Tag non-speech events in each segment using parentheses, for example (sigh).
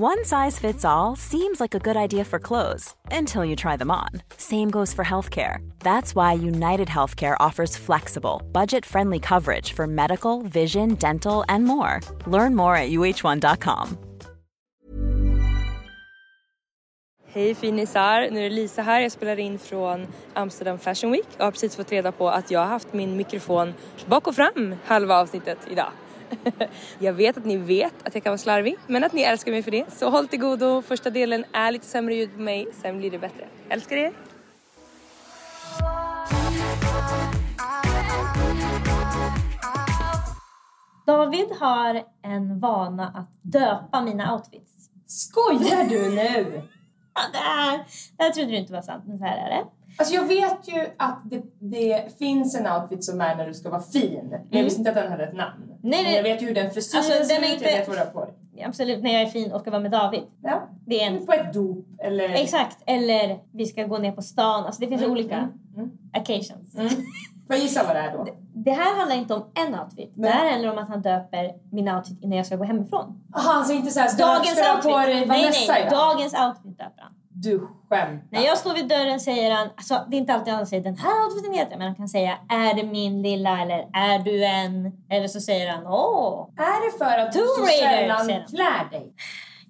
One size fits all seems like a good idea for clothes until you try them on. Same goes for healthcare. That's why United Healthcare offers flexible, budget friendly coverage for medical, vision, dental, and more. Learn more at uh1.com. Hej finisar, nu är Lisa här. Jag spelar in från Amsterdam Fashion Week och har precis fått reda på att jag har haft min mikrofon bak och fram halva avsnittet idag. (laughs) jag vet att ni vet att jag kan vara slarvig, men att ni älskar mig för det. Så håll till godo. Första delen är lite sämre ljud på mig, sen blir det bättre. Älskar er! David har en vana att döpa mina outfits. Skojar du nu? (laughs) Ja, det, här, det här trodde du inte var sant, men så här är det. Alltså jag vet ju att det, det finns en outfit som är när du ska vara fin. Men jag visste inte att den hade ett namn. Mm. Nej, Men nej. jag vet ju hur den frisyren Alltså, ser ut, inte- jag vet vad du har på dig. Absolut, när jag är fin och ska vara med David. Ja. Det är en... På ett dop eller... Exakt, eller vi ska gå ner på stan. Alltså det finns Mm, olika mm, mm. occasions. Mm. Får jag gissa vad det är då? Det här handlar inte om en outfit. Det Nej. här handlar om att han döper min outfit innan jag ska gå hemifrån. Aha, alltså inte såhär, ska, Dagens ska outfit. på dig nej, nej, idag? dagens outfit döper han. Du skämtar. När jag står vid dörren säger han, alltså det är inte alltid han säger den här outfiten heter jag", men han kan säga är det min lilla eller är du en? Eller så säger han åh. Är det för att du så sällan klär dig?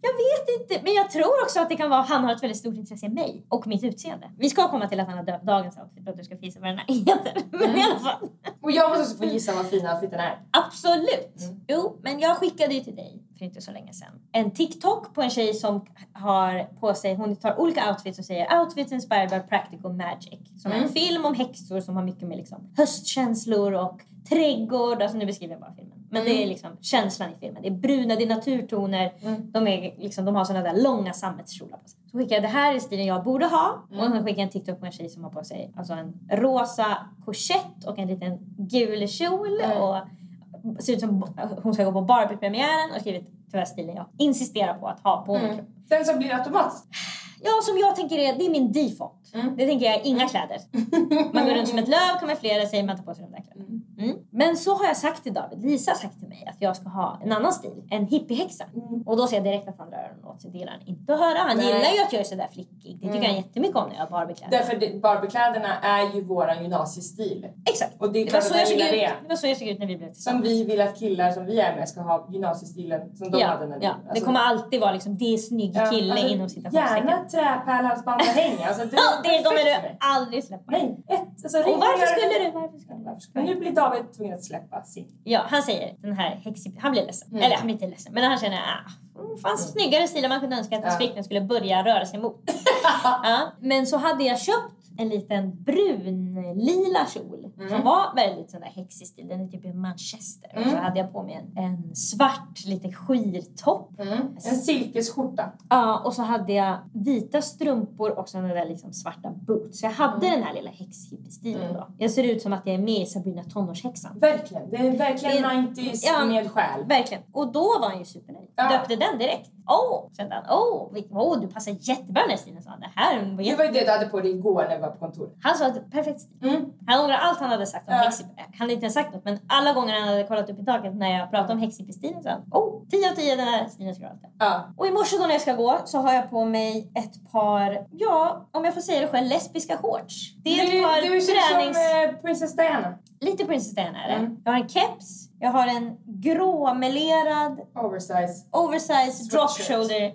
Jag vet inte, men jag tror också att det kan vara han har ett väldigt stort intresse i mig och mitt utseende. Vi ska komma till att han har döpt dagens outfit och att du ska visa vad den här heter. (laughs) Men i alla fall. Och jag måste också få gissa vad fin outfiten är. Absolut! Mm. Jo, men jag skickade ju till dig för inte så länge sedan en TikTok på en tjej som har på sig, hon tar olika outfits och säger outfits inspired by practical magic. Som Mm. en film om häxor som har mycket med liksom höstkänslor och trädgård. Alltså nu beskriver jag bara filmen. Men det är liksom känslan i filmen. Det är bruna, det är naturtoner. Mm. De, är liksom, de har sådana där långa sammetskjolar på sig. Så skickade jag det här är stilen jag borde ha. Mm. Och sen skickade jag en TikTok på en tjej som har på sig alltså en rosa korsett och en liten gul kjol. Mm. Och ser ut som hon ska gå på Barbie-premiären och skrivit tyvärr stilen jag insisterar på att ha på Mm. Sen så blir automatiskt. Ja, som jag tänker är, det är min default. Mm. Det tänker jag inga kläder. Man går runt som ett löv, kamouflerar sig, man tar på sig de där kläderna. Mm. Men så har jag sagt till David, Lisa har sagt till mig att jag ska ha en annan stil, en hippiehäxa. Och då ser jag direkt att han drar öronen åt sig, det gillar han inte att höra. Han Nej. gillar ju att jag är sådär flickig, det tycker han jättemycket om när jag har Barbiekläder. Därför Barbiekläderna är ju våran gymnasiestil. Exakt. Och det Det var, så jag såg ut, det. det var så jag såg ut när vi blev Som tillsammans. vi vill att killar som vi är med ska ha gymnasiestilen som de ja, hade när vi... ja. alltså- det kommer alltid vara liksom, det är snygg Ja, kille alltså, inom citationstecken. Gärna träpärlhalsband och häng. Alltså, det, Ja, det kommer du aldrig släppa. Nej, ett. Alltså, Och varför skulle du? Varför skulle? Varför skulle nu blir David tvungen att släppa sin. Ja, han säger den här häxig... Han blir ledsen. Mm. Eller han blir inte ledsen, men han känner ah, det fanns snyggare stilar man kunde önska att ens Ja. flickvän skulle börja röra sig mot. (laughs) ja. Men så hade jag köpt en liten brun-lila kjol Mm. som var väldigt sån där häxig stil. Den är typ i Manchester. Och så Mm. hade jag på mig en, en svart lite skirtopp. Mm. En silkesskjorta. Ja, och så hade jag vita strumpor och såna där liksom svarta boots. Så jag hade den här lilla häxhippie-stilen Mm. då. Jag ser ut som att jag är med i Sabrina tonårshäxan. Verkligen. Det är verkligen Det- 90s Ja. med själ. Verkligen. Och då var han ju supernöjd. Ja. Döpte den direkt. Åh! Oh, kände han. Åh, du passar jättebra den här stilen, sa han. Det här var Det var ju det du hade på dig igår när vi var på kontoret. Han sa att perfekt stil. Mm. Han ångrar allt han hade sagt om Ja. häxip. Han hade inte ens sagt något, men alla gånger han hade kollat upp i taket när jag pratade om häxip-stilen sa han. Oh, 10 av 10 den här stilen ska du alltid ha." Ja. Och i morse då när jag ska gå så har jag på mig ett par, ja, om jag får säga det själv, lesbiska shorts. Det är ett par du, du tränings... som eh, Princess Diana. Lite Princess Diana är det. Mm. Jag har en keps. Jag har en gråmelerad Oversize. oversized drop shoulder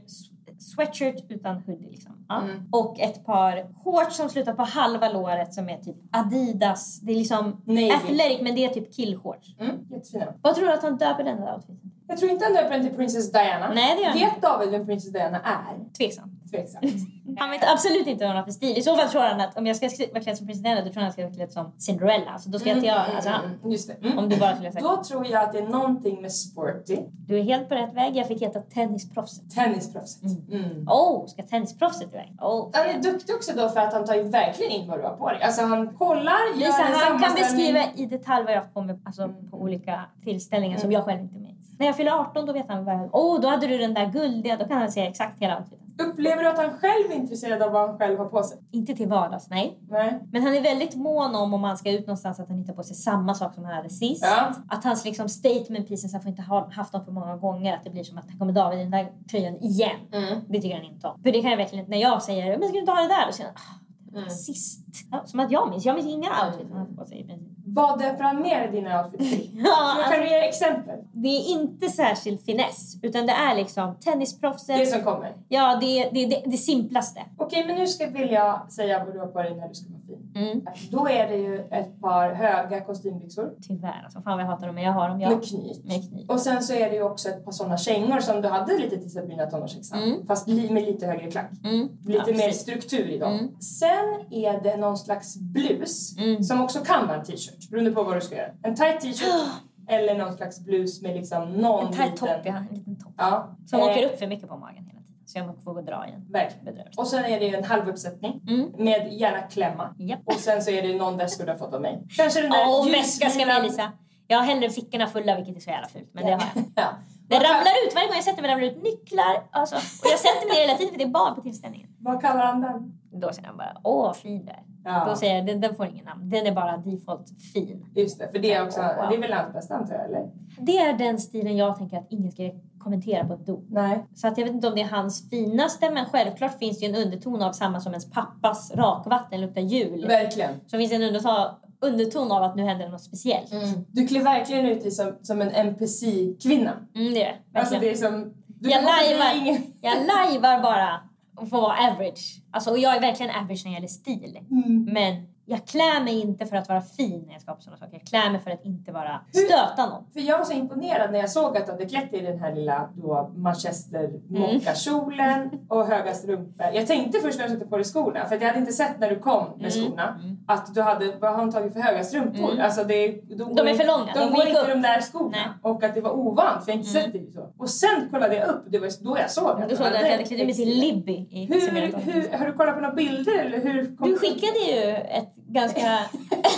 sweatshirt utan hoodie liksom. Ja. Mm. Och ett par shorts som slutar på halva låret som är typ Adidas. Det är liksom Navy. athletic men det är typ killshorts. Mm, jättefina. Vad tror du att han döper den där outfiten? Jag tror inte han döper den till Princess Diana. Nej, det gör han Vet David vem Princess Diana är? Tveksam. Tveksamt. (laughs) Han vet absolut inte vad han har för stil. I så fall tror han att om jag ska vara klädd som Princess Diana då tror han att jag ska vara klädd som Cinderella. Så då ska inte jag... Alltså, han, Mm, Just det. Mm. om du bara skulle sagt Då tror jag att det är någonting med sporty. du är helt på rätt väg. Jag fick heta tennisproffset. Tennisproffset. Mm. Oh, ska tennisproffset iväg? Oh. Han är duktig också då för att han tar ju verkligen in vad du har på dig. Alltså han kollar, gör Lisa, en han kan beskriva i detalj vad jag har på mig alltså, på olika tillställningar som jag själv inte i. När jag fyller 18 då vet han vad jag... Oh, då hade du den där guldiga. Då kan han säga exakt hela outfiten. Upplever du att han själv är intresserad av vad han själv har på sig? Inte till vardags, nej. Nej. Men han är väldigt mån om om han ska ut någonstans att han har på sig samma sak som han hade sist. Ja. Att hans liksom statement pieces, han får inte ha haft dem för många gånger. Att det blir som att han kommer David i den där tröjan igen. Mm. Det tycker han inte om. För det kan jag verkligen, när jag säger men ska du inte ha det där? Säger han ah, Mm. sist. Ja, som att jag minns. Jag minns inga outfits han har på sig. Vad döper han mer i dina outfits till? (laughs) Ja, Jag alltså, kan du ge exempel? det är inte särskilt finess. Utan det är liksom tennisproffset. Det som kommer. Ja, det är det, det, det simplaste. Okej, men nu ska vill jag säga vad du har på dig när du ska vara fin. Mm. Då är det ju ett par höga kostymbyxor Tyvärr alltså. Fan vad jag hatar dem. Men jag har dem. Ja. med knyt. Med kniv. Och sen så är det ju också ett par sådana kängor som du hade lite till Sabrina tonårshäxan. Mm. Fast med lite högre klack. Mm. Lite Ja, mer struktur i dem. Mm. Sen är det någon slags blus Mm. som också kan vara en t-shirt beroende på vad du ska göra. En tight t-shirt (gasps) eller någon slags blus med liksom någon En tight liten... topp, ja. En liten topp. Ja. Som Eh, åker upp för mycket på magen hela tiden. Så jag får gå och dra igen. Verkligen. Och sen är det en halvuppsättning Mm. med gärna klämma. Japp. Och sen så är det någon väska du har fått av mig. Kanske den där Åh, väska ska med Lisa. Jag har hellre fickorna fulla vilket är så jävla fult. Men det har jag. (laughs) Ja. Det ramlar ut varje gång jag sätter mig ramlar ut nycklar. Alltså, och jag sätter mig hela tiden för det är barn på tillställningen. Vad kallar han den? Då säger han bara åh fin du. Ja. Då säger jag den, den får ingen namn. Den är bara default fin. Just det, för det är också, det är väl hans bästa antar jag, eller? Det är den stilen jag tänker att ingen ska kommentera på ett dop. Nej. Så att jag vet inte om det är hans finaste men självklart finns det ju en underton av samma som ens pappas rakvatten luktar jul. Verkligen. Så finns det en underton, underton av att nu händer något speciellt. Du klär verkligen ut dig som, som en NPC-kvinna. Mm, det är det. Alltså det är som... Du Jag lajvar, ingen... jag lajvar bara vara average. Alltså, och jag är verkligen average när det gäller stil. Mm. Men jag klär mig inte för att vara fin när jag ska på sådana saker. Jag klär mig för att inte vara stöta någon. För jag var så imponerad när jag såg att du hade klätt dig i den här lilla då, manchester mockakjolen och höga strumpor. Jag tänkte först när jag satte på dig skorna, för att jag hade inte sett när du kom med Mm. skorna, att du hade, vad har hon tagit för höga strumpor? Mm. Alltså det, de, De är för långa, De, de går inte upp. de där skorna. Nej. Och att det var ovant, för jag har inte Mm. sett dig så. Och sen kollade jag upp, det var då jag såg att Du såg att jag hade klätt mig till. Libby i Hur, hur, har du kollat på några bilder eller hur? kom- Du skickade ju ett ganska, (laughs)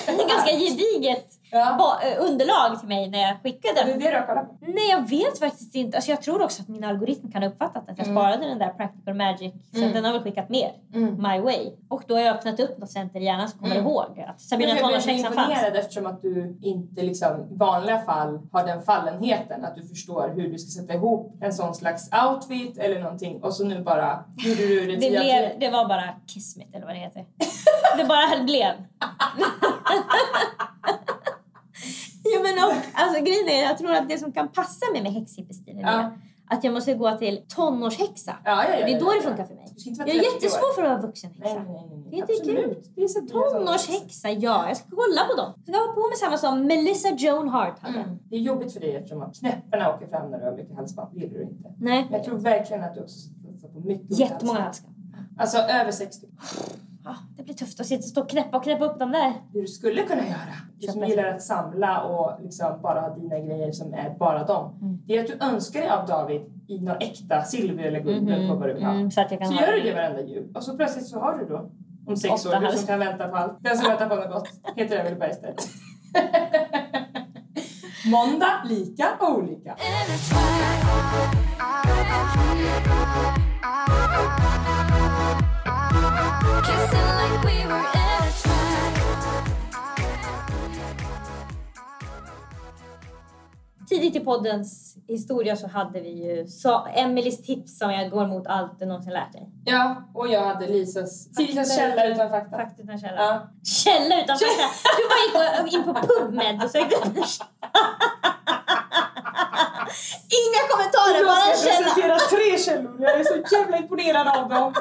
ganska gediget Ja. eh, underlag till mig när jag Det skickade. är det du har kollat på? Nej, jag vet faktiskt inte. Alltså, jag tror också att min algoritm kan ha uppfattat att jag Mm. sparade den där Practical Magic. Så Mm. den har väl skickat mer. Mm. My way. Och då har jag öppnat upp något center i hjärnan som kommer Mm. ihåg att Sabina Jag tonårshäxan fanns. imponerad eftersom att du inte liksom, i vanliga fall har den fallenheten att du förstår hur du ska sätta ihop en sån slags outfit eller någonting och så nu bara gjorde du det Det, blev, det var bara kismet eller vad det heter. det bara blev. (laughs) jo men och, alltså grejen är jag tror att det som kan passa mig med häxhippiestilen Ja. är att jag måste gå till tonårshäxa. Ja, ja, ja, det är då ja, det ja. funkar för mig. Jag är 30 år. jättesvår för att vara vuxenhäxa. Det är inte så Tonårshäxa, ja. Jag ska kolla på dem. Jag ska ha på mig samma som Melissa Joan Hart hade. Mm. Det är jobbigt för dig eftersom knäpparna åker fram när du har mycket halsband. Gillar du inte. Nej, Men jag tror verkligen att du också ska satsa på mycket jättemånga halsband. Alltså över 60. Ja, det blir tufft att sitta och stå och knäppa och knäppa upp dem där. Det du skulle kunna göra, du som gillar att samla och liksom bara ha dina grejer som är bara dem. Mm. Det är att du önskar dig av David i något äkta silver eller guld beroende på vad du vill ha. Mm, så att jag kan Så ha gör du det varenda jul. Och så plötsligt så har du då om sex Åtta år, du som kan vänta på allt. Den som väntar på något gott heter Emelie Bergstedt. (laughs) Måndag, lika olika. I poddens historia så hade vi ju så, Emelies tips som jag går emot allt du någonsin lärt dig. Ja, och jag hade Lisas, Lisas källa utan fakta. Fakta utan källa. Ja. Källa utan fakta! Du bara gick in på, PubMed och sökte efter Inga kommentarer, Jag bara en ska källa! presentera tre källor. Jag är så jävla imponerad av dem.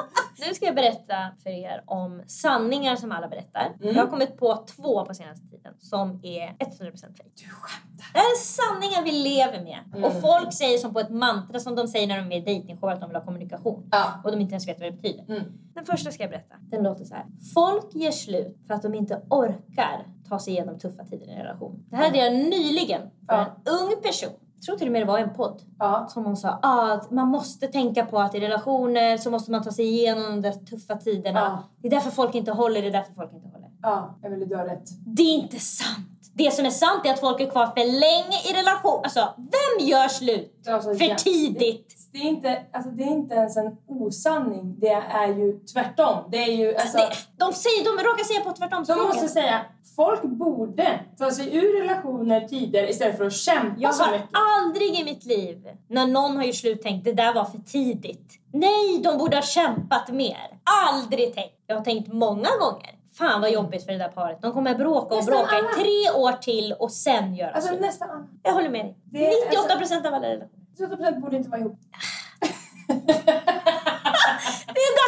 Nu ska jag berätta för er om sanningar som alla berättar. Mm. Jag har kommit på två på senaste tiden som är 100% fake. Du skämtar? Det här är sanningar vi lever med. Mm. Och folk säger som på ett mantra som de säger när de är i dejtingshow att de vill ha kommunikation. Ja. Och de inte ens vet vad det betyder. Mm. Den första ska jag berätta. Den låter så här. Folk ger slut för att de inte orkar ta sig igenom tuffa tider i en relation. Det här hade jag nyligen för Ja. en ung person. Jag tror till och med det var en podd. Ja. Som hon sa, ah, att man måste tänka på att i relationer så måste man ta sig igenom de tuffa tiderna. Ja. Det är därför folk inte håller, det är därför folk inte håller. Ja, Emelie du har rätt. Det är inte sant! Det som är sant är att folk är kvar för länge i relation. Alltså, vem gör slut Alltså, för ja. tidigt? Det är, inte, alltså, det är inte ens en osanning. Det är ju tvärtom. Det är ju alltså... Det, de, säger, de råkar säga på tvärtom De måste säga, folk borde ta sig ur relationer tidigare istället för att kämpa Jag har aldrig i mitt liv, när någon har gjort slut, tänkt det där var för tidigt. Nej, de borde ha kämpat mer. Aldrig tänkt. Jag har tänkt många gånger. Fan vad jobbigt för det där paret. De kommer bråka och Nästan bråka alla. i tre år till och sen göra Alltså slut. nästan alla. Jag håller med dig. Är- 98% av alla relationer. 30% borde inte vara ihop. (laughs)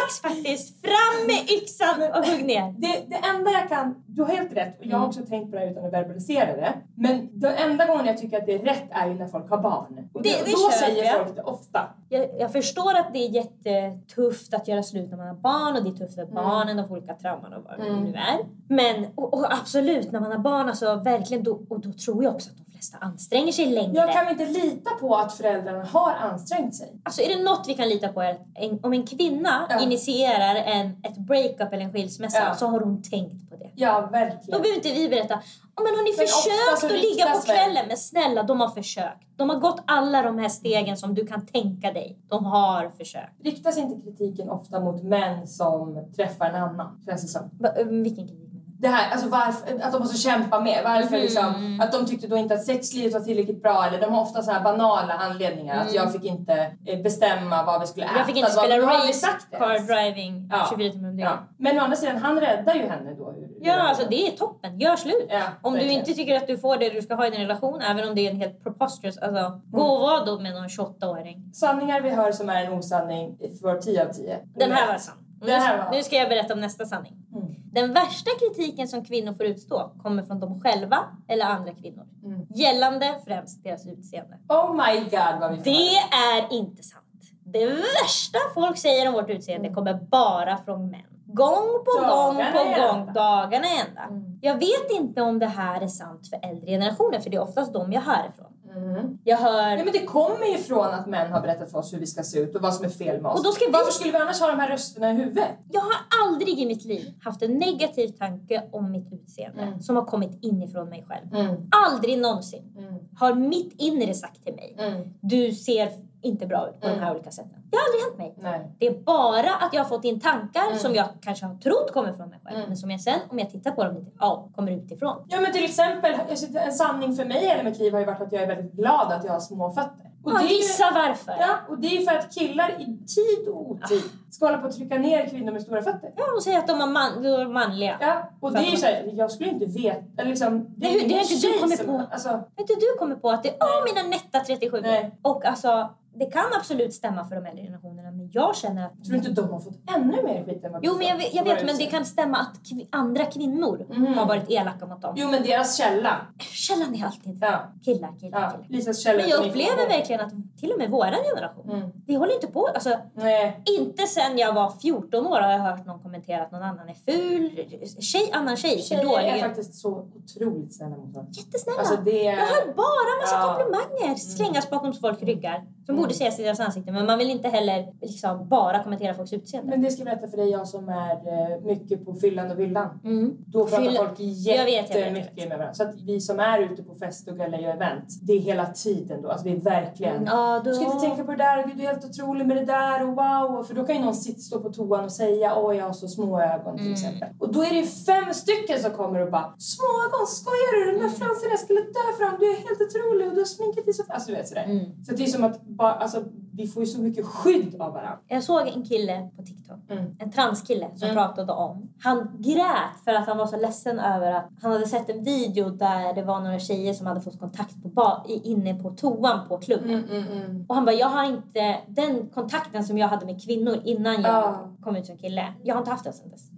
Dags faktiskt. Fram med yxan och hugg ner. Det, det enda jag kan, du har helt rätt jag har Mm. också tänkt på det här utan att verbalisera det. Men den enda gången jag tycker att det är rätt är ju när folk har barn. Och Det- det, det då säger jag. folk det ofta. Jag, jag förstår att det är jättetufft att göra slut när man har barn och det är tufft för barnen och olika trauman och vad det Mm. nu är. Men och, och absolut, när man har barn, alltså verkligen då, och då tror jag också att de flesta anstränger sig längre. Jag kan vi inte lita på att föräldrarna har ansträngt sig? Alltså är det något vi kan lita på är att en, om en kvinna Ja. initierar en, ett breakup eller en skilsmässa Ja. så har hon tänkt på det. Ja, Då verkligen. behöver inte vi berätta oh, men har ni Men försökt att ligga på kvällen? Men snälla, de har försökt. De har gått alla de här stegen som du kan tänka dig. De har försökt. Riktas inte kritiken ofta mot män som träffar en annan? Känns det som. Um, vilken kritik? Det här, alltså varför, att de måste kämpa mer. Varför Mhm. liksom, att de tyckte då inte att sexlivet var tillräckligt bra. Eller de har ofta så här banala anledningar. Att jag fick inte eh, bestämma vad vi skulle äta. Mm. Jag fick inte spela race car driving Ja. 24 timmar om Ja. Men å andra sidan, han räddar ju henne då. Ja, alltså det är toppen. Gör slut. Ja, Om du inte tycker att du får det du ska ha i din relation, även om det är en helt preposterous, alltså gå och var då med någon 28-åring. Sanningar vi hör som är en osanning får 10 av 10. Den här var sann. Nu, nu ska jag berätta om nästa sanning. Mm. Den värsta kritiken som kvinnor får utstå kommer från dem själva eller andra kvinnor. Mm. Gällande främst deras utseende. Oh my god vad vi får Det är inte sant. Det värsta folk säger om vårt utseende kommer bara från män. Gång på gång Dagarna på i gång, ända. dagarna ända. Mm. Jag vet inte om det här är sant för äldre generationer, för det är oftast de jag hör ifrån. Mm. Jag hör... Ja, men det kommer ju från att män har berättat för oss hur vi ska se ut och vad som är fel med oss. Och då ska vi- Varför skulle vi annars ha de här rösterna i huvudet? Jag har aldrig i mitt liv haft en negativ tanke om mitt utseende Mm. som har kommit inifrån mig själv. Mm. Aldrig någonsin Mm. har mitt inre sagt till mig Mm. du ser inte bra ut på de här Mm. olika sätten. Det har aldrig hänt mig. Nej. Det är bara att jag har fått in tankar Mm. som jag kanske har trott kommer från mig själv. Mm. Men som jag sen, om jag tittar på dem lite, ja, kommer utifrån. Ja men till exempel, en sanning för mig i hela mitt liv har ju varit att jag är väldigt glad att jag har små fötter. Och Ja, det ju- gissa varför. Ja, och det är för att killar i tid och otid ska hålla på att trycka ner kvinnor med stora fötter. Ja, och säga att de är, man, de är manliga. Ja, och det är ju såhär, jag skulle inte veta, liksom... Det är ju- det har inte du kommit på. Alltså, inte du kommit på att det är åh, mina nätta 37 Nej. Och alltså, det kan absolut stämma för de äldre generationerna, men jag känner att... tror du inte de har fått ännu mer skit än vad Jo, men jag vet, jag vet men det kan stämma att kvi- andra kvinnor Mhm. har varit elaka mot dem. Jo men deras källa. Källan är alltid Ja. killar, killar, ja. killar. Lisas källa. Men jag upplever verkligen att till och med våran generation, Mm. vi håller inte på. Alltså, Nej. inte sen jag var 14 år har jag hört någon kommentera att någon annan är ful. Tjej, annan tjej, Tjejer är dålig. faktiskt så otroligt snälla mot varandra. Jättesnälla. Alltså det... Jag hör bara massa Ja. komplimanger slängas bakom folks ryggar. Som borde ses i deras ansikten. Men man vill inte heller liksom bara kommentera folks utseende. Men det ska jag berätta för dig, jag som är eh, mycket på fyllan och villan. Mm. Då pratar Fylla- folk jag jag jättemycket med varandra. Så att vi som är ute på fest och galejer och event, det är hela tiden då. Alltså det är verkligen... Ja, då... Du ska inte tänka på det där, gud du är helt otrolig med det där och wow. För då kan ju någon sitta, stå på toan och säga åh jag har så små ögon till Mm. exempel. Och då är det fem stycken som kommer och bara små ögon, skojar du? Den där fransen jag skulle dö fram, du är helt otrolig och du har sminkat dig så. Alltså du vet sådär. Mm. Så det är som att bara, alltså, vi får ju så mycket skydd av varandra. Jag såg en kille på TikTok, Mm. en transkille som Mm. pratade om... Han grät för att han var så ledsen över att han hade sett en video där det var några tjejer som hade fått kontakt på ba- inne på toan på klubben. Mm, mm, mm. Och han bara, jag har inte den kontakten som jag hade med kvinnor innan jag Ja. kom ut som kille. Jag har inte haft den sen dess.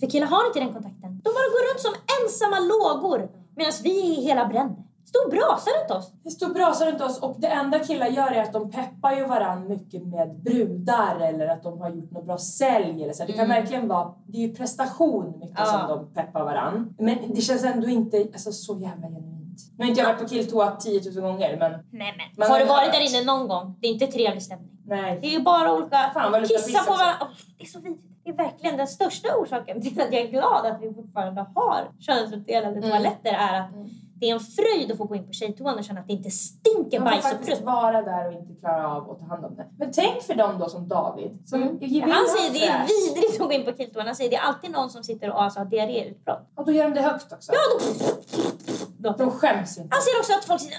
För killar har inte den kontakten. De bara går runt som ensamma lågor medan vi är hela brände. Stor brasa runt oss. Det står brasa runt oss och det enda killar gör är att de peppar ju varann mycket med brudar eller att de har gjort något bra sälj eller så. Det kan Mm. verkligen vara, det är ju prestation mycket Ja. som de peppar varann. Men det känns ändå inte alltså, så jävla genuint. Nu har inte jag varit på killtoa 10 000 gånger men Nej men. Har har du varit där inne någon gång? Det är inte trevlig stämning. nej. Det är ju bara olika... Fan, vad kissa på varandra. Åh, det är så vidrigt. Det är verkligen den största orsaken till att jag är glad att vi fortfarande har könsuppdelade Mm. toaletter är att det är en fröjd att få gå in på tjejtoan och känna att det inte stinker Man får bajs och faktiskt prutt. vara där och inte klara av att ta hand om det. Men tänk för dem då som David. Som Mm. Han ha säger det är vidrigt att gå in på killtoan. Han säger det är alltid någon som sitter och alltså, har diarréutbrott. Och då gör de det högt också. Ja, då... De skäms inte. Han säger också att folk sitter...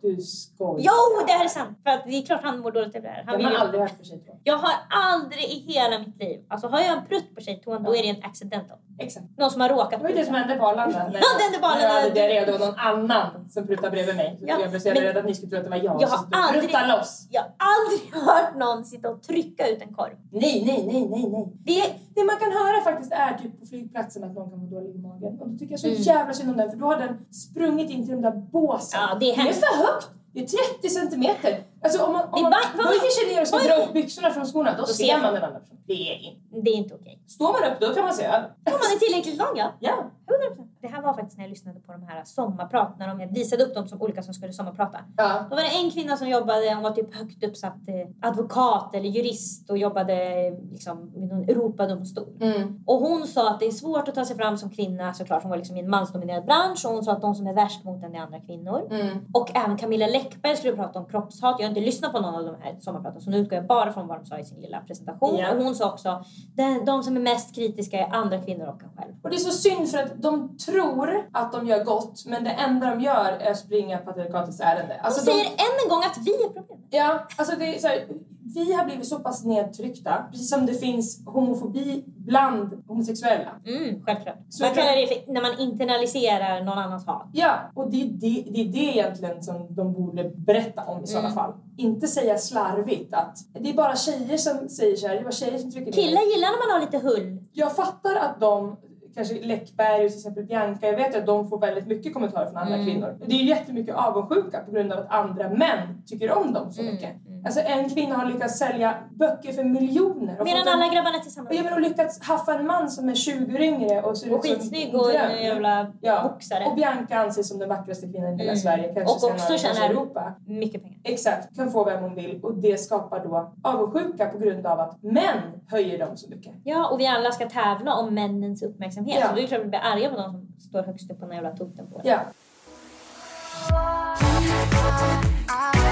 Du skojar. Jo, det här är sant. För att det är klart han mår dåligt över det här. Han vill har aldrig hört på tjejtoa. Jag har aldrig i hela mitt liv... Alltså har jag en prutt på tjejtoan då är det en accidental. Exakt. Någon som har råkat Det var ju det som hände på Arlanda. (laughs) när Ja, det hände på Arlanda. när Jag hade diarré och det var någon annan som prutade bredvid mig. Ja, jag blev så rädd att ni skulle tro att det var jag, Jag som pruttade loss. Jag har aldrig (laughs) hört någon sitta och trycka ut en korv. Nej, nej, nej, nej, nej. Det, Det man kan höra faktiskt är typ på flygplatsen att någon kan vara dålig i magen. Och då tycker jag så Mm. jävla synd om den för då har den sprungit in till de där båsen. Ja, det är det är hemskt. för högt! Det är 30 centimeter. Alltså om man, om man vad- böjer sig ner och ska dra upp byxorna från skorna då, Då ser man den andra personen. Det är inte. det är inte okej. Står man upp då kan man se över. Om man är tillräckligt lång, ja. Ja. 100%. Det här var faktiskt när jag lyssnade på de här sommarprat, när de visade upp dem som olika som skulle sommarprata. ja. Då var det en kvinna som jobbade, hon var typ högt uppsatt eh, advokat eller jurist och jobbade eh, liksom vid någon Europadomstol. Mm. Och hon sa att det är svårt att ta sig fram som kvinna såklart, hon var liksom i en mansdominerad bransch och hon sa att de som är värst mot en är andra kvinnor. Mm. Och även Camilla Läckberg skulle prata om kroppshat. Jag har inte lyssnat på någon av de här sommarpraten så nu utgår jag bara från vad de sa i sin lilla presentation. Ja. Och hon sa också de, de som är mest kritiska är andra kvinnor och en själv. Och det är så synd för att de tror att de gör gott men det enda de gör är att springa patriarkatets ärende. Alltså, säger de, än en gång att vi är problemet. ja, alltså det är så här, vi har blivit så pass nedtryckta, precis som det finns homofobi bland homosexuella. Mm, självklart. Så man kallar det för när man internaliserar någon annans hat. Ja, och det är det, det är det egentligen som de borde berätta om i sådana Mm. fall. Inte säga slarvigt att det är bara tjejer som säger så här, det är bara tjejer som trycker. Killar gillar när man har lite hull. Jag fattar att de, kanske Läckberg och till exempel Bianca, jag vet att de får väldigt mycket kommentarer från andra Mm. kvinnor. Det är ju jättemycket avundsjuka på grund av att andra män tycker om dem så Mm, mycket. Alltså en kvinna har lyckats sälja böcker för miljoner. och Medan fått en- alla grabbarna tillsammans. jag menar, och lyckats haffa en man som är 20 år yngre och ser Och ut som skitsnygg och en jävla Ja. boxare. Och Bianca anses som den vackraste kvinnan i hela Mm. Sverige, kanske Och också tjänar- Europa. Mycket pengar. Exakt, kan få vem hon vill och det skapar då avundsjuka på grund av att män höjer dem så mycket. Ja, och vi alla ska tävla om männens uppmärksamhet. Ja. Så det är klart att vi blir arga på de som står högst upp på den jävla toten på Ja.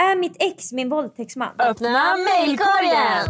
Är mitt ex min våldtäktsman? Öppna mejlkorgen!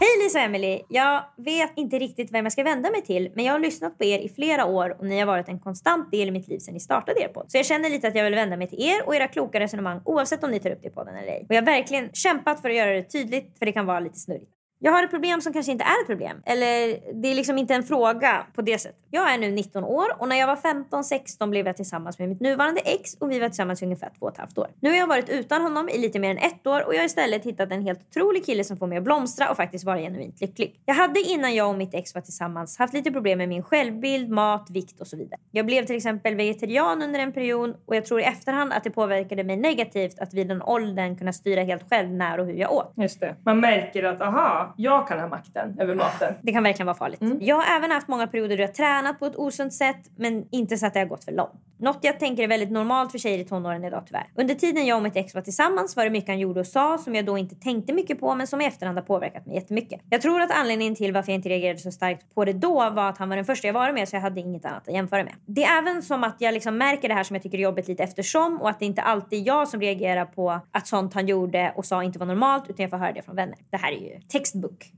Hej Lisa och Emily! Jag vet inte riktigt vem jag ska vända mig till men jag har lyssnat på er i flera år och ni har varit en konstant del i mitt liv sedan ni startade er podd. Så jag känner lite att jag vill vända mig till er och era kloka resonemang oavsett om ni tar upp det i podden eller ej. Och jag har verkligen kämpat för att göra det tydligt för det kan vara lite snurrigt. Jag har ett problem som kanske inte är ett problem. Eller det är liksom inte en fråga på det sättet. Jag är nu 19 år och när jag var 15-16 blev jag tillsammans med mitt nuvarande ex och vi var tillsammans i ungefär två och ett halvt år. Nu har jag varit utan honom i lite mer än ett år och jag har istället hittat en helt otrolig kille som får mig att blomstra och faktiskt vara genuint lycklig. Jag hade innan jag och mitt ex var tillsammans haft lite problem med min självbild, mat, vikt och så vidare. Jag blev till exempel vegetarian under en period och jag tror i efterhand att det påverkade mig negativt att vid den åldern kunna styra helt själv när och hur jag åt. Just det. Man märker att aha, jag kan ha makten över maten. Det kan verkligen vara farligt. Jag har även haft många perioder då jag tränat på ett osunt sätt men inte så att det har gått för långt. Något jag tänker är väldigt normalt för tjejer i tonåren idag tyvärr. Under tiden jag och mitt ex var tillsammans var det mycket han gjorde och sa som jag då inte tänkte mycket på men som i efterhand har påverkat mig jättemycket. Jag tror att anledningen till varför jag inte reagerade så starkt på det då var att han var den första jag var med så jag hade inget annat att jämföra med. Det är även som att jag liksom märker det här som jag tycker är jobbigt lite eftersom och att det inte alltid är jag som reagerar på att sånt han gjorde och sa inte var normalt utan jag får höra det från vänner. Det här är ju textbook.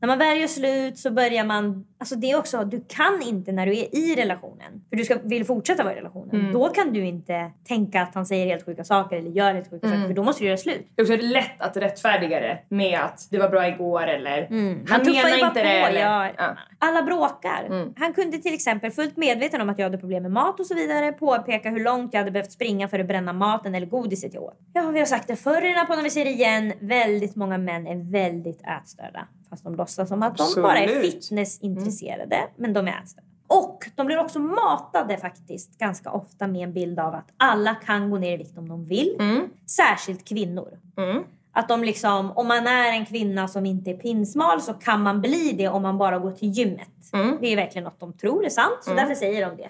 När man väl gör slut så börjar man... Alltså det är också, du kan inte när du är i relationen, för du ska, vill fortsätta vara i relationen, då kan du inte tänka att han säger helt sjuka saker eller gör helt sjuka saker för då måste du göra slut. Det är också lätt att rättfärdiga det med att det var bra igår eller Han han ju menar inte på. det. Eller, Ja. ja. Alla bråkar. Han kunde till exempel, fullt medveten om att jag hade problem med mat och så vidare, påpeka hur långt jag hade behövt springa för att bränna maten eller godiset jag åt. Ja, vi har sagt det förr i den här podden, vi säger det igen. Väldigt många män är väldigt ätstörda. Fast de låtsas som att de bara är Absolut. fitnessintresserade, men de är ätstörda. Och de blir också matade faktiskt ganska ofta med en bild av att alla kan gå ner i vikt om de vill. Särskilt kvinnor. Att de liksom, om man är en kvinna som inte är pinsmal så kan man bli det om man bara går till gymmet. Det är verkligen något de tror är sant, så därför säger de det.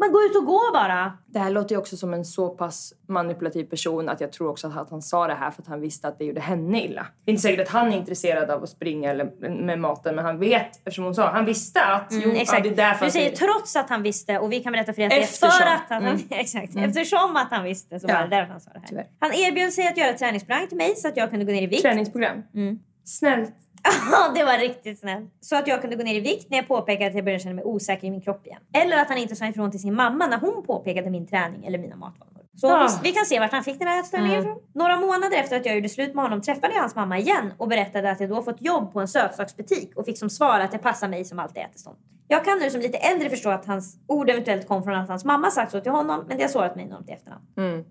Man går ut och går bara. Det här låter ju också som en så pass manipulativ person att jag tror också att han sa det här för att han visste att det gjorde henne illa. Det är inte säkert att han är intresserad av att springa eller med maten men han vet, eftersom hon sa, han visste att jo, Mm, exakt. Ja, det är därför du säger trots att han visste och vi kan berätta för er att det är för att han, (laughs) exakt, eftersom att han visste så var Ja. det därför han sa det här. Tyvärr. Han erbjöd sig att göra ett träningsprogram till mig så att jag kunde gå ner i vikt. Träningsprogram. Mm. Snällt. Ja, det var riktigt snällt. Så att jag kunde gå ner i vikt när jag påpekade att jag började känna mig osäker i min kropp igen. Eller att han inte sa ifrån till sin mamma när hon påpekade min träning eller mina matvanor. Så visst, vi kan se vart han fick den här ätstörningen ifrån. Några månader efter att jag gjorde slut med honom träffade jag hans mamma igen och berättade att jag då fått jobb på en sötsaksbutik och fick som svar att det passar mig som alltid äter sånt. Jag kan nu som lite äldre förstå att hans ord eventuellt kom från att hans mamma sagt så till honom men det har sårat mig enormt i efterhand. Mm.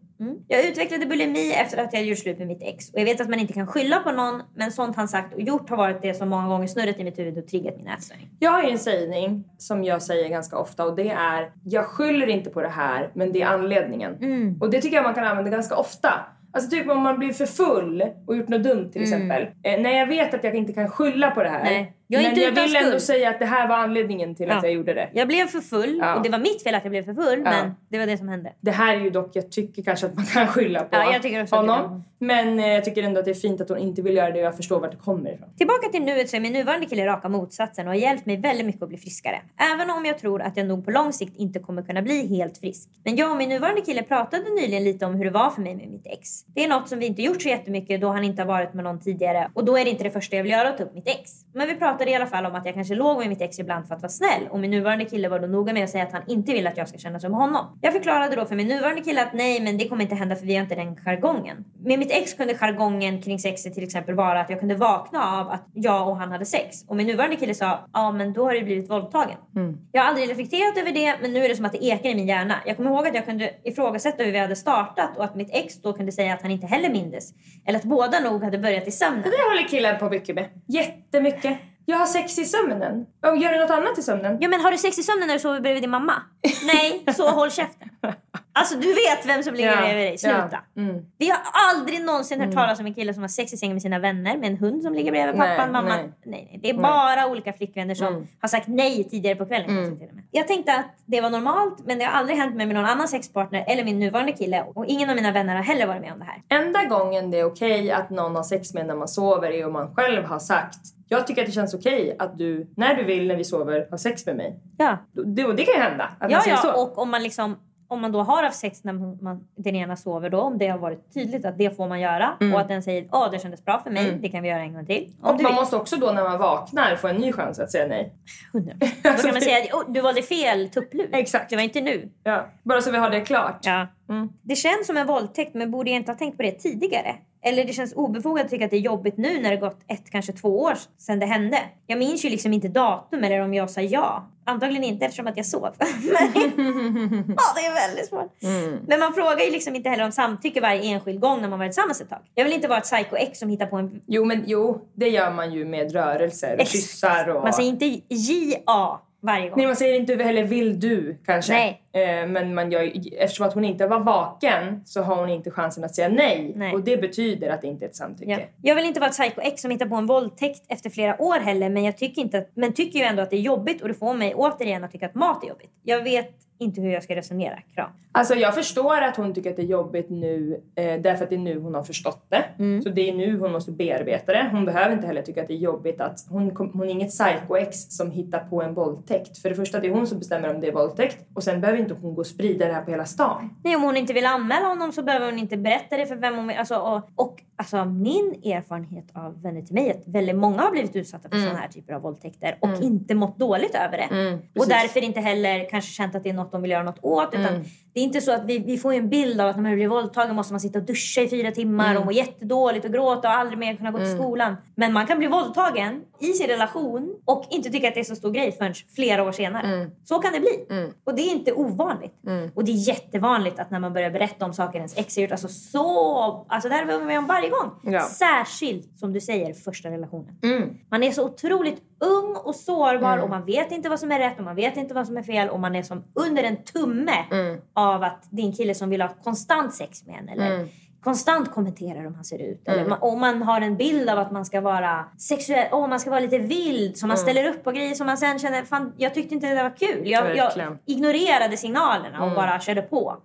Jag utvecklade bulimi efter att jag gjort slut med mitt ex. Och jag vet att man inte kan skylla på någon, men sånt han sagt och gjort har varit det som många gånger snurrat i mitt huvud och triggat min ätstörning. Jag har ju en sägning som jag säger ganska ofta och det är jag skyller inte på det här men det är anledningen. Mm. Och det tycker jag man kan använda ganska ofta. Alltså typ om man blir för full och gjort något dumt till exempel. Eh, när jag vet att jag inte kan skylla på det här. Mm. Nej, jag är men inte jag utan vill ändå säga att det här var anledningen till att Ja. jag gjorde det. Jag blev för full Ja. och det var mitt fel att jag blev för full, men det var det som hände. Det här är ju dock, jag tycker kanske att man kan skylla på Ja, jag tycker också att det honom. Men eh, jag tycker ändå att det är fint att hon inte vill göra det och jag förstår vart det kommer ifrån. Tillbaka till nuet så är min nuvarande kille raka motsatsen och har hjälpt mig väldigt mycket att bli friskare. Även om jag tror att jag nog på lång sikt inte kommer kunna bli helt frisk. Men jag och min nuvarande kille pratade nyligen lite om hur det var för mig med mitt ex. Det är något som vi inte gjort så jättemycket då han inte har varit med någon tidigare och då är det inte det första jag vill göra att ta upp mitt ex. Men vi pratade pratade i alla fall om att jag kanske låg med mitt ex ibland för att vara snäll och min nuvarande kille var då noga med att säga att han inte vill att jag ska känna som honom. Jag förklarade då för min nuvarande kille att nej, men det kommer inte hända för vi har inte den jargongen. Med mitt ex kunde jargongen kring sexet till exempel vara att jag kunde vakna av att jag och han hade sex. Och min nuvarande kille sa, ja men då har du blivit våldtagen. Mm. Jag har aldrig reflekterat över det, men nu är det som att det ekar i min hjärna. Jag kommer ihåg att jag kunde ifrågasätta hur vi hade startat och att mitt ex då kunde säga att han inte heller mindes. Eller att båda nog hade börjat i sömnen. Det håller killar på mycket med. Jättemycket. Jag har sex i sömnen. Gör du något annat i sömnen? Ja men har du sex i sömnen när du sover bredvid din mamma? Nej, så håll käften. Alltså du vet vem som ligger Ja, bredvid dig. Sluta. ja, mm. Vi har aldrig någonsin hört talas om en kille som har sex i sängen med sina vänner med en hund som ligger bredvid Nej, pappan, mamman. nej. Nej. Nej, Det är Nej. bara olika flickvänner som Mm. har sagt nej tidigare på kvällen. med. Jag tänkte att det var normalt men det har aldrig hänt mig med någon annan sexpartner eller min nuvarande kille och ingen av mina vänner har heller varit med om det här. Enda gången det är okej att någon har sex med när man sover är om man själv har sagt jag tycker att det känns okej att du, när du vill när vi sover, har sex med mig. Ja, Det, det kan ju hända att ja, ja. så. och om man liksom om man då har haft sex när man, den ena sover då, om det har varit tydligt att det får man göra och att den säger åh det kändes bra för mig, Mm. det kan vi göra en gång till. Om Och man vill. måste också då när man vaknar få en ny chans att säga nej. (laughs) Då kan man säga oh, du valde fel tupplur. Exakt. Det var inte nu. Ja. Bara så vi har det klart. Ja. Mm. Det känns som en våldtäkt men borde jag inte ha tänkt på det tidigare? Eller det känns obefogat att tycka att det är jobbigt nu när det gått ett, kanske två år sedan det hände. Jag minns ju liksom inte datum eller om jag sa ja. Antagligen inte eftersom att jag sov. (laughs) Men, ja, det är väldigt svårt. Mm. Men man frågar ju liksom inte heller om samtycke varje enskild gång när man varit tillsammans ett tag. Jag vill inte vara ett psycho-ex som hittar på en... Jo, men jo, det gör man ju med rörelser och Ex. kyssar och... Man säger inte JA varje gång. Nej, man säger inte heller vill du kanske. Nej. Eh, men man gör, eftersom att hon inte var vaken så har hon inte chansen att säga nej. Nej. Och det betyder att det inte är ett samtycke. Ja. Jag vill inte vara ett psycho-ex som hittar på en våldtäkt efter flera år heller men jag tycker, inte att, men tycker ju ändå att det är jobbigt och det får mig återigen att tycka att mat är jobbigt. Jag vet inte hur jag ska resonera. Kram. Alltså jag förstår att hon tycker att det är jobbigt nu eh, därför att det är nu hon har förstått det. Mm. Så det är nu hon måste bearbeta det. Hon behöver inte heller tycka att det är jobbigt att hon, hon är inget psycho-ex som hittar på en våldtäkt. För det första det är hon som bestämmer om det är våldtäkt och sen behöver inte hon gå och sprida det här på hela stan. Nej, om hon inte vill anmäla honom så behöver hon inte berätta det för vem hon vill. Alltså, och, och alltså, min erfarenhet av vänner till mig är att väldigt många har blivit utsatta för sådana här typer av våldtäkter och inte mått dåligt över det. och Mm. precis. därför inte heller kanske känt att det är något de vill göra något åt. Utan Det är inte så att vi, vi får en bild av att när man blir våldtagen måste man sitta och duscha i fyra timmar och må jättedåligt och gråta och aldrig mer kunna gå till skolan. Men man kan bli våldtagen i sin relation och inte tycka att det är så stor grej förrän flera år senare. Så kan det bli. Och det är inte ovanligt. Och det är jättevanligt att när man börjar berätta om saker ens ex har gjort, alltså så... Alltså det här är vi med om varje gång. Ja. Särskilt, som du säger, första relationen. Mm. Man är så otroligt ung och sårbar och man vet inte vad som är rätt och man vet inte vad som är fel och man är som under en tumme av att det är en kille som vill ha konstant sex med en eller konstant kommenterar hur han ser ut. Eller man, och man har en bild av att man ska vara sexuell, och man ska vara lite vild så man ställer upp på grejer som man sen känner, fan jag tyckte inte det var kul. Jag, jag ignorerade signalerna och bara körde på.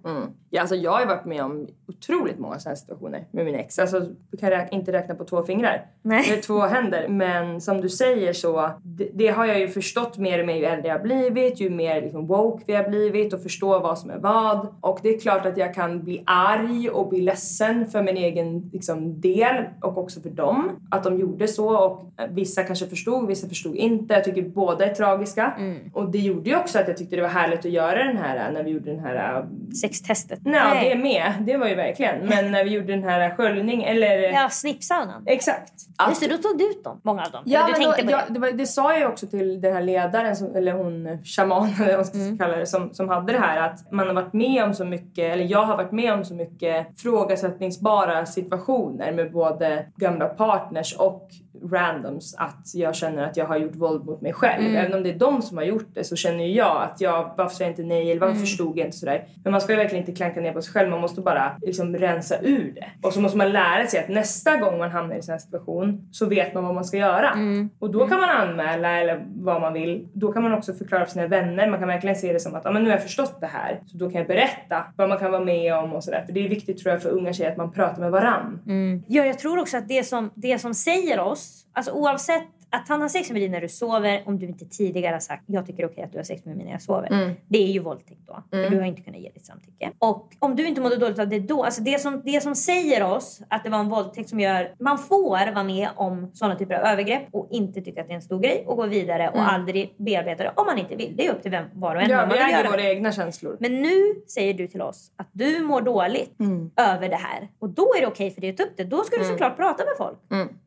Mm. Ja, alltså jag har varit med om otroligt många sådana situationer med min ex. Alltså, du kan räk- inte räkna på två fingrar. Nej. Eller två händer. Men som du säger så, det, det har jag ju förstått mer och mer ju äldre jag har blivit, ju mer liksom woke vi har blivit och förstå vad som är vad. Och det är klart att jag kan bli arg och bli ledsen för min egen liksom, del och också för dem. Att de gjorde så och eh, vissa kanske förstod, vissa förstod inte. Jag tycker båda är tragiska. Och det gjorde ju också att jag tyckte det var härligt att göra den här, när vi gjorde den här eh, Sextestet. Nej, det med. Det var ju verkligen. Men när vi gjorde den här sköljning eller... Ja, snippsaunan. Exakt. Just det, då tog du ut dem, många av dem. Ja, Eller du tänkte då, på ja, det. det, var, det sa jag ju också till den här ledaren, som, eller hon shamanen (laughs) eller vad man ska Mm. kalla det, som, som hade det här att man har varit med om så mycket, eller jag har varit med om så mycket frågasättningsbara situationer med både gamla partners och randoms att jag känner att jag har gjort våld mot mig själv. Mm. Även om det är de som har gjort det så känner jag att jag, varför sa jag inte nej eller varför Mm. förstod jag inte sådär. Men man ska ju verkligen inte klanka ner på sig själv, man måste bara liksom rensa ur det. Och så måste man lära sig att nästa gång man hamnar i en sån här situation så vet man vad man ska göra. Mm. Och då kan man anmäla eller vad man vill. Då kan man också förklara för sina vänner. Man kan verkligen se det som att ah, men nu har jag förstått det här. Så då kan jag berätta vad man kan vara med om och sådär. För det är viktigt tror jag för unga tjejer att man pratar med varann. Ja, jag tror också att det som, det som säger oss, alltså oavsett att han har sex med dig när du sover om du inte tidigare har sagt jag tycker det är okej att du har sex med mig när jag sover. Det är ju våldtäkt då. För du har inte kunnat ge ditt samtycke. Och om du inte mådde dåligt av det då, alltså det som, det som säger oss att det var en våldtäkt som gör, man får vara med om sådana typer av övergrepp och inte tycka att det är en stor grej och gå vidare och aldrig bearbeta det om man inte vill. Det är upp till vem, var och en Ja, vi äger våra egna känslor. Men nu säger du till oss att du mår dåligt över det här. Och då är det okej för dig att ta upp det. Då ska du såklart prata med folk.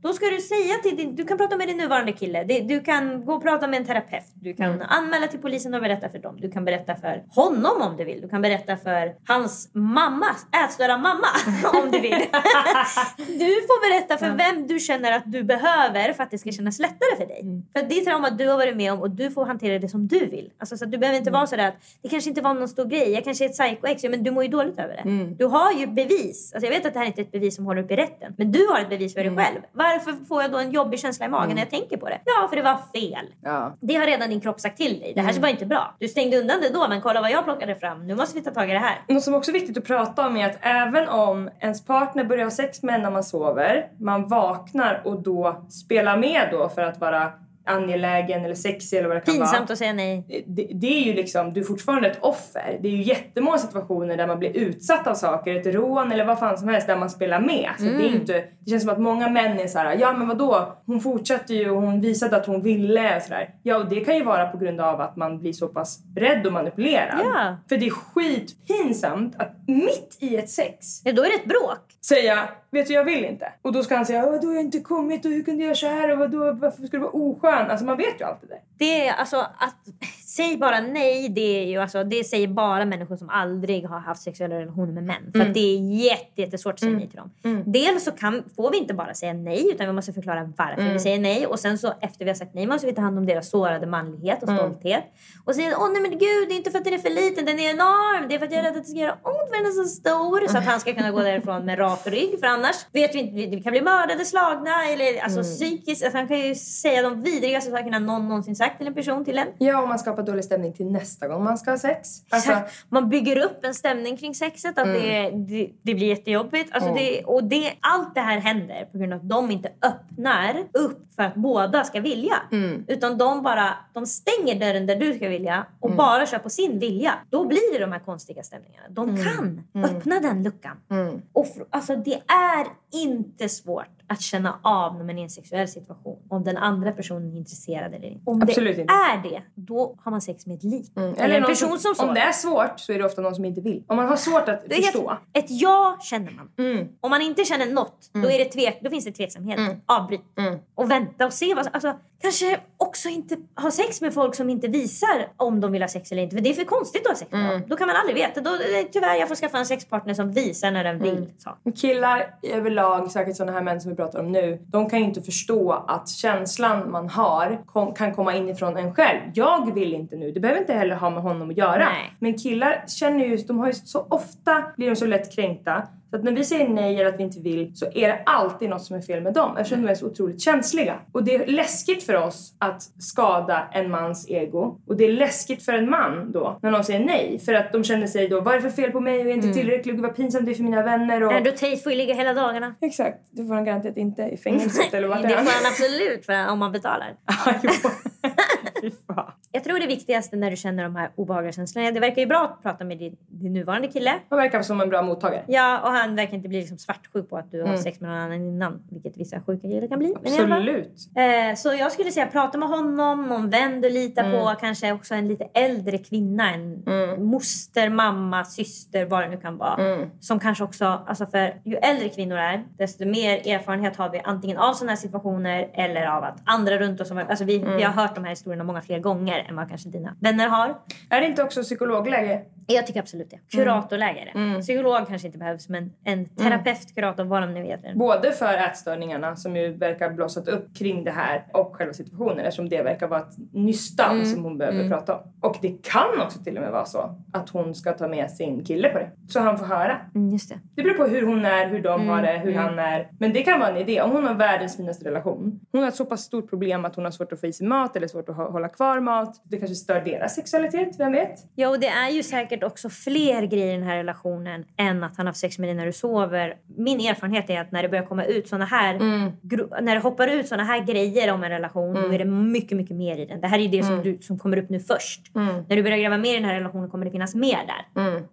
Då ska du säga till din, du kan prata med din nuvarande kille. Det- Du kan gå och prata med en terapeut. Du kan anmäla till polisen och berätta för dem. Du kan berätta för honom om du vill. Du kan berätta för hans mamma, ätstörda mamma (laughs) om du vill. (laughs) du får berätta för vem du känner att du behöver för att det ska kännas lättare för dig. För det är trauma du har varit med om och du får hantera det som du vill. Alltså, så du behöver inte vara sådär att det kanske inte var någon stor grej. Jag kanske är ett psycho-ex. Ja, men du mår ju dåligt över det. Du har ju bevis. Alltså, jag vet att det här inte är ett bevis som håller upp i rätten. Men du har ett bevis för dig själv. Varför får jag då en jobbig känsla i magen när jag tänker på det? Ja, för det var fel. Ja. Det har redan din kropp sagt till dig. Det här var inte bra. Du stängde undan det då, men kolla vad jag plockade fram. Nu måste vi ta tag i det här. Något som också är viktigt att prata om är att även om ens partner börjar ha sex med en när man sover, man vaknar och då spelar med då för att vara angelägen eller sexig eller vad det kan vara. Pinsamt att säga nej. det, det är ju liksom, du är fortfarande ett offer. Det är ju jättemånga situationer där man blir utsatt av saker, ett rån eller vad fan som helst där man spelar med. Så det, är inte, det känns som att många män är så här: ja men vadå, hon fortsatte ju och hon visade att hon ville och sådär. Ja och det kan ju vara på grund av att man blir så pass rädd och manipulerad. Ja. För det är skitpinsamt att mitt i ett sex Ja, då är det ett bråk säga vet du jag vill inte. Och då ska han säga vadå jag har inte kommit och hur kunde jag göra så här och vadå varför ska du vara oskön? Alltså man vet ju allt det där. Det är alltså att säg bara nej. Det är ju alltså det säger bara människor som aldrig har haft sexuella relationer med män. För att det är jätte, jättesvårt att säga nej till dem. Dels så kan, får vi inte bara säga nej utan vi måste förklara varför vi säger nej. Och sen så efter vi har sagt nej måste vi ta hand om deras sårade manlighet och stolthet. Och säga åh nej men gud det är inte för att den är för liten, den är enorm. Det är för att jag är rädd att det ska göra ont för den är så stor. Så att han ska kunna gå därifrån med rak rygg. För annars vet vi inte, vi kan bli mördade, slagna eller alltså psykiskt. Alltså, han kan ju säga de vidrigaste sakerna någon någonsin sagt till en person till en. Ja och man skapar dålig stämning till nästa gång man ska ha sex. Alltså. Man bygger upp en stämning kring sexet. Att det, det, det blir jättejobbigt. Alltså det, och det, allt det här händer på grund av att de inte öppnar upp för att båda ska vilja. Utan de bara de stänger dörren där du ska vilja och bara kör på sin vilja. Då blir det de här konstiga stämningarna. De kan öppna den luckan. Och alltså, det är inte svårt att känna av när man är i en sexuell situation om den andra personen är intresserad eller inte. Om Absolut det inte. är det, då har man sex med ett lik. Eller en någon person som, Om det är svårt så är det ofta någon som inte vill. Om man har svårt att Det är helt- förstå. Ett ja känner man. Mm. Om man inte känner något, då, är det tvek, då finns det tveksamhet. Avbryt. Mm. Och vänta och se. Vad, alltså, kanske också inte ha sex med folk som inte visar om de vill ha sex eller inte. För det är för konstigt att ha sex med Mm. dem. Då kan man aldrig veta. Då, tyvärr, jag får skaffa en sexpartner som visar när den vill. Så. Killar överlag, säkert sådana här män som vi pratar om nu, de kan ju inte förstå att känslan man har kom, kan komma inifrån en själv. Jag vill inte nu. Det behöver inte heller ha med honom att göra. Nej. Men killar känner ju, de har ju så ofta blir de så lätt kränkta. Så att när vi säger nej eller att vi inte vill så är det alltid något som är fel med dem eftersom de är så otroligt känsliga. Och det är läskigt för oss att skada en mans ego. Och det är läskigt för en man då när någon säger nej. För att de känner sig då, vad är det för fel på mig jag är inte tillräcklig och vad pinsamt det är för mina vänner. Och... Andrew Tate får ju ligga hela dagarna. Exakt, det får han garanterat inte i fängelset (laughs) eller vart det är får han? han absolut för, om man betalar. (laughs) Ja, jo. Fy fan. Jag tror det viktigaste när du känner de här obehagliga känslorna, det verkar ju bra att prata med din, din nuvarande kille. Han verkar som en bra mottagare. Ja, och han verkar inte bli liksom svartsjuk på att du har Mm. sex med någon annan innan. Vilket vissa sjuka killar kan bli. Absolut. Eh, så jag skulle säga prata med honom, någon vän du litar Mm. på. Kanske också en lite äldre kvinna. En moster, mamma, syster, vad det nu kan vara. Mm. Som kanske också, alltså för ju äldre kvinnor är, desto mer erfarenhet har vi antingen av sådana här situationer eller av att andra runt oss, alltså vi, Mm. vi har hört de här historierna många fler gånger än vad kanske dina vänner har. Är det inte också psykologläge? Jag tycker absolut det. Kuratorläge det. Mm. Psykolog kanske inte behövs men en terapeut, kurator, vad de nu heter. Både för ätstörningarna som ju verkar blossat upp kring det här och själva situationen eftersom det verkar vara ett nystan Mm. som hon behöver prata om. Och det kan också till och med vara så att hon ska ta med sin kille på det. Så han får höra. Mm, just det. Det beror på hur hon är, hur de har det, Mm, hur han är. Men det kan vara en idé. Om hon har världens finaste relation. Hon har ett så pass stort problem att hon har svårt att få i sig mat eller svårt att hå- hålla kvar mat. Det kanske stör deras sexualitet, vem vet? Ja, och det är ju säkert säkert också fler grejer i den här relationen än att han har haft sex med dig när du sover. Min erfarenhet är att när det börjar komma ut såna här, Mm. när det hoppar ut såna här grejer om en relation, då är det mycket, mycket mer i den. Det här är det som, du, som kommer upp nu först. När du börjar gräva mer i den här relationen kommer det finnas mer där.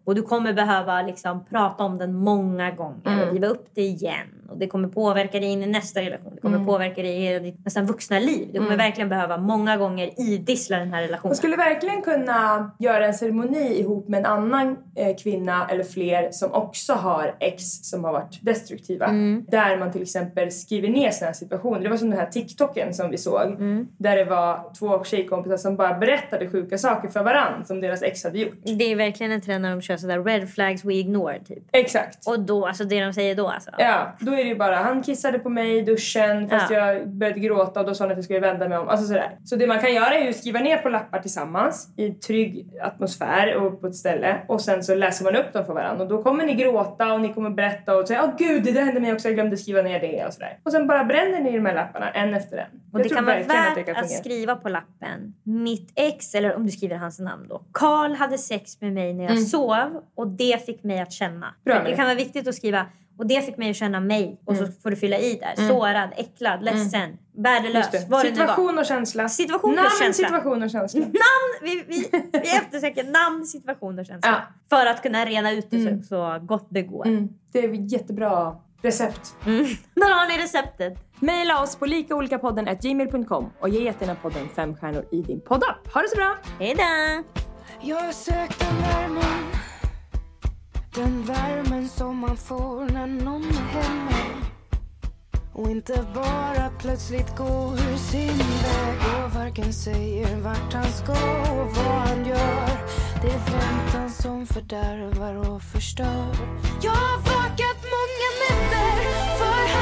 Och du kommer behöva liksom prata om den många gånger och riva upp det igen. Och det kommer påverka dig in i nästa relation. Det kommer påverka dig i hela ditt nästan vuxna liv. Du kommer verkligen behöva många gånger idissla den här relationen. Man skulle verkligen kunna göra en ceremoni ihop med en annan eh, kvinna eller fler som också har ex som har varit destruktiva. Mm. Där man till exempel skriver ner här situationer. Det var som den här TikToken som vi såg. Mm. Där det var två tjejkompisar som bara berättade sjuka saker för varandra som deras ex hade gjort. Det är verkligen en trend när de kör sådär red flags we ignore typ. Exakt. Och då, alltså det de säger då alltså. Ja, då är det ju bara han kissade på mig i duschen fast Ja. jag började gråta och då sa han att jag skulle vända mig om. Alltså sådär. Så det man kan göra är ju att skriva ner på lappar tillsammans i trygg atmosfär och på ett ställe och sen så läser man upp dem för varandra och då kommer ni gråta och ni kommer berätta och säga åh gud det där hände mig också, jag glömde skriva ner det och sådär. Och sen bara bränner ni de här lapparna en efter en. Och jag det kan vara värt det kan att, skriva på lappen. Mitt ex, eller om du skriver hans namn då. Karl hade sex med mig när jag sov och det fick mig att känna. Mm. Bra, det kan vara viktigt att skriva och det fick mig att känna mig. Och Mm. så får du fylla i där. Sårad, äcklad, ledsen, värdelös. Just det. Vad det nu var. Situation och känsla. Situation Namn, plus känsla. situation och känsla. Namn! Vi, vi, vi eftersöker namn, situation och känsla. Ja. För att kunna rena ut det så, så gott det går. Mm. Det är ett jättebra recept. (laughs) Där har ni receptet. Maila oss på likaolikapodden.gmail.com och ge jättegärna podden fem stjärnor i din poddapp. Ha det så bra! Hej då! Den värmen som man får när någon är hemma. Och inte bara plötsligt går ur sin väg. Och varken säger vart han ska och vad han gör. Det är väntan som fördärvar och förstör. Jag har vakat många nätter Förhandlat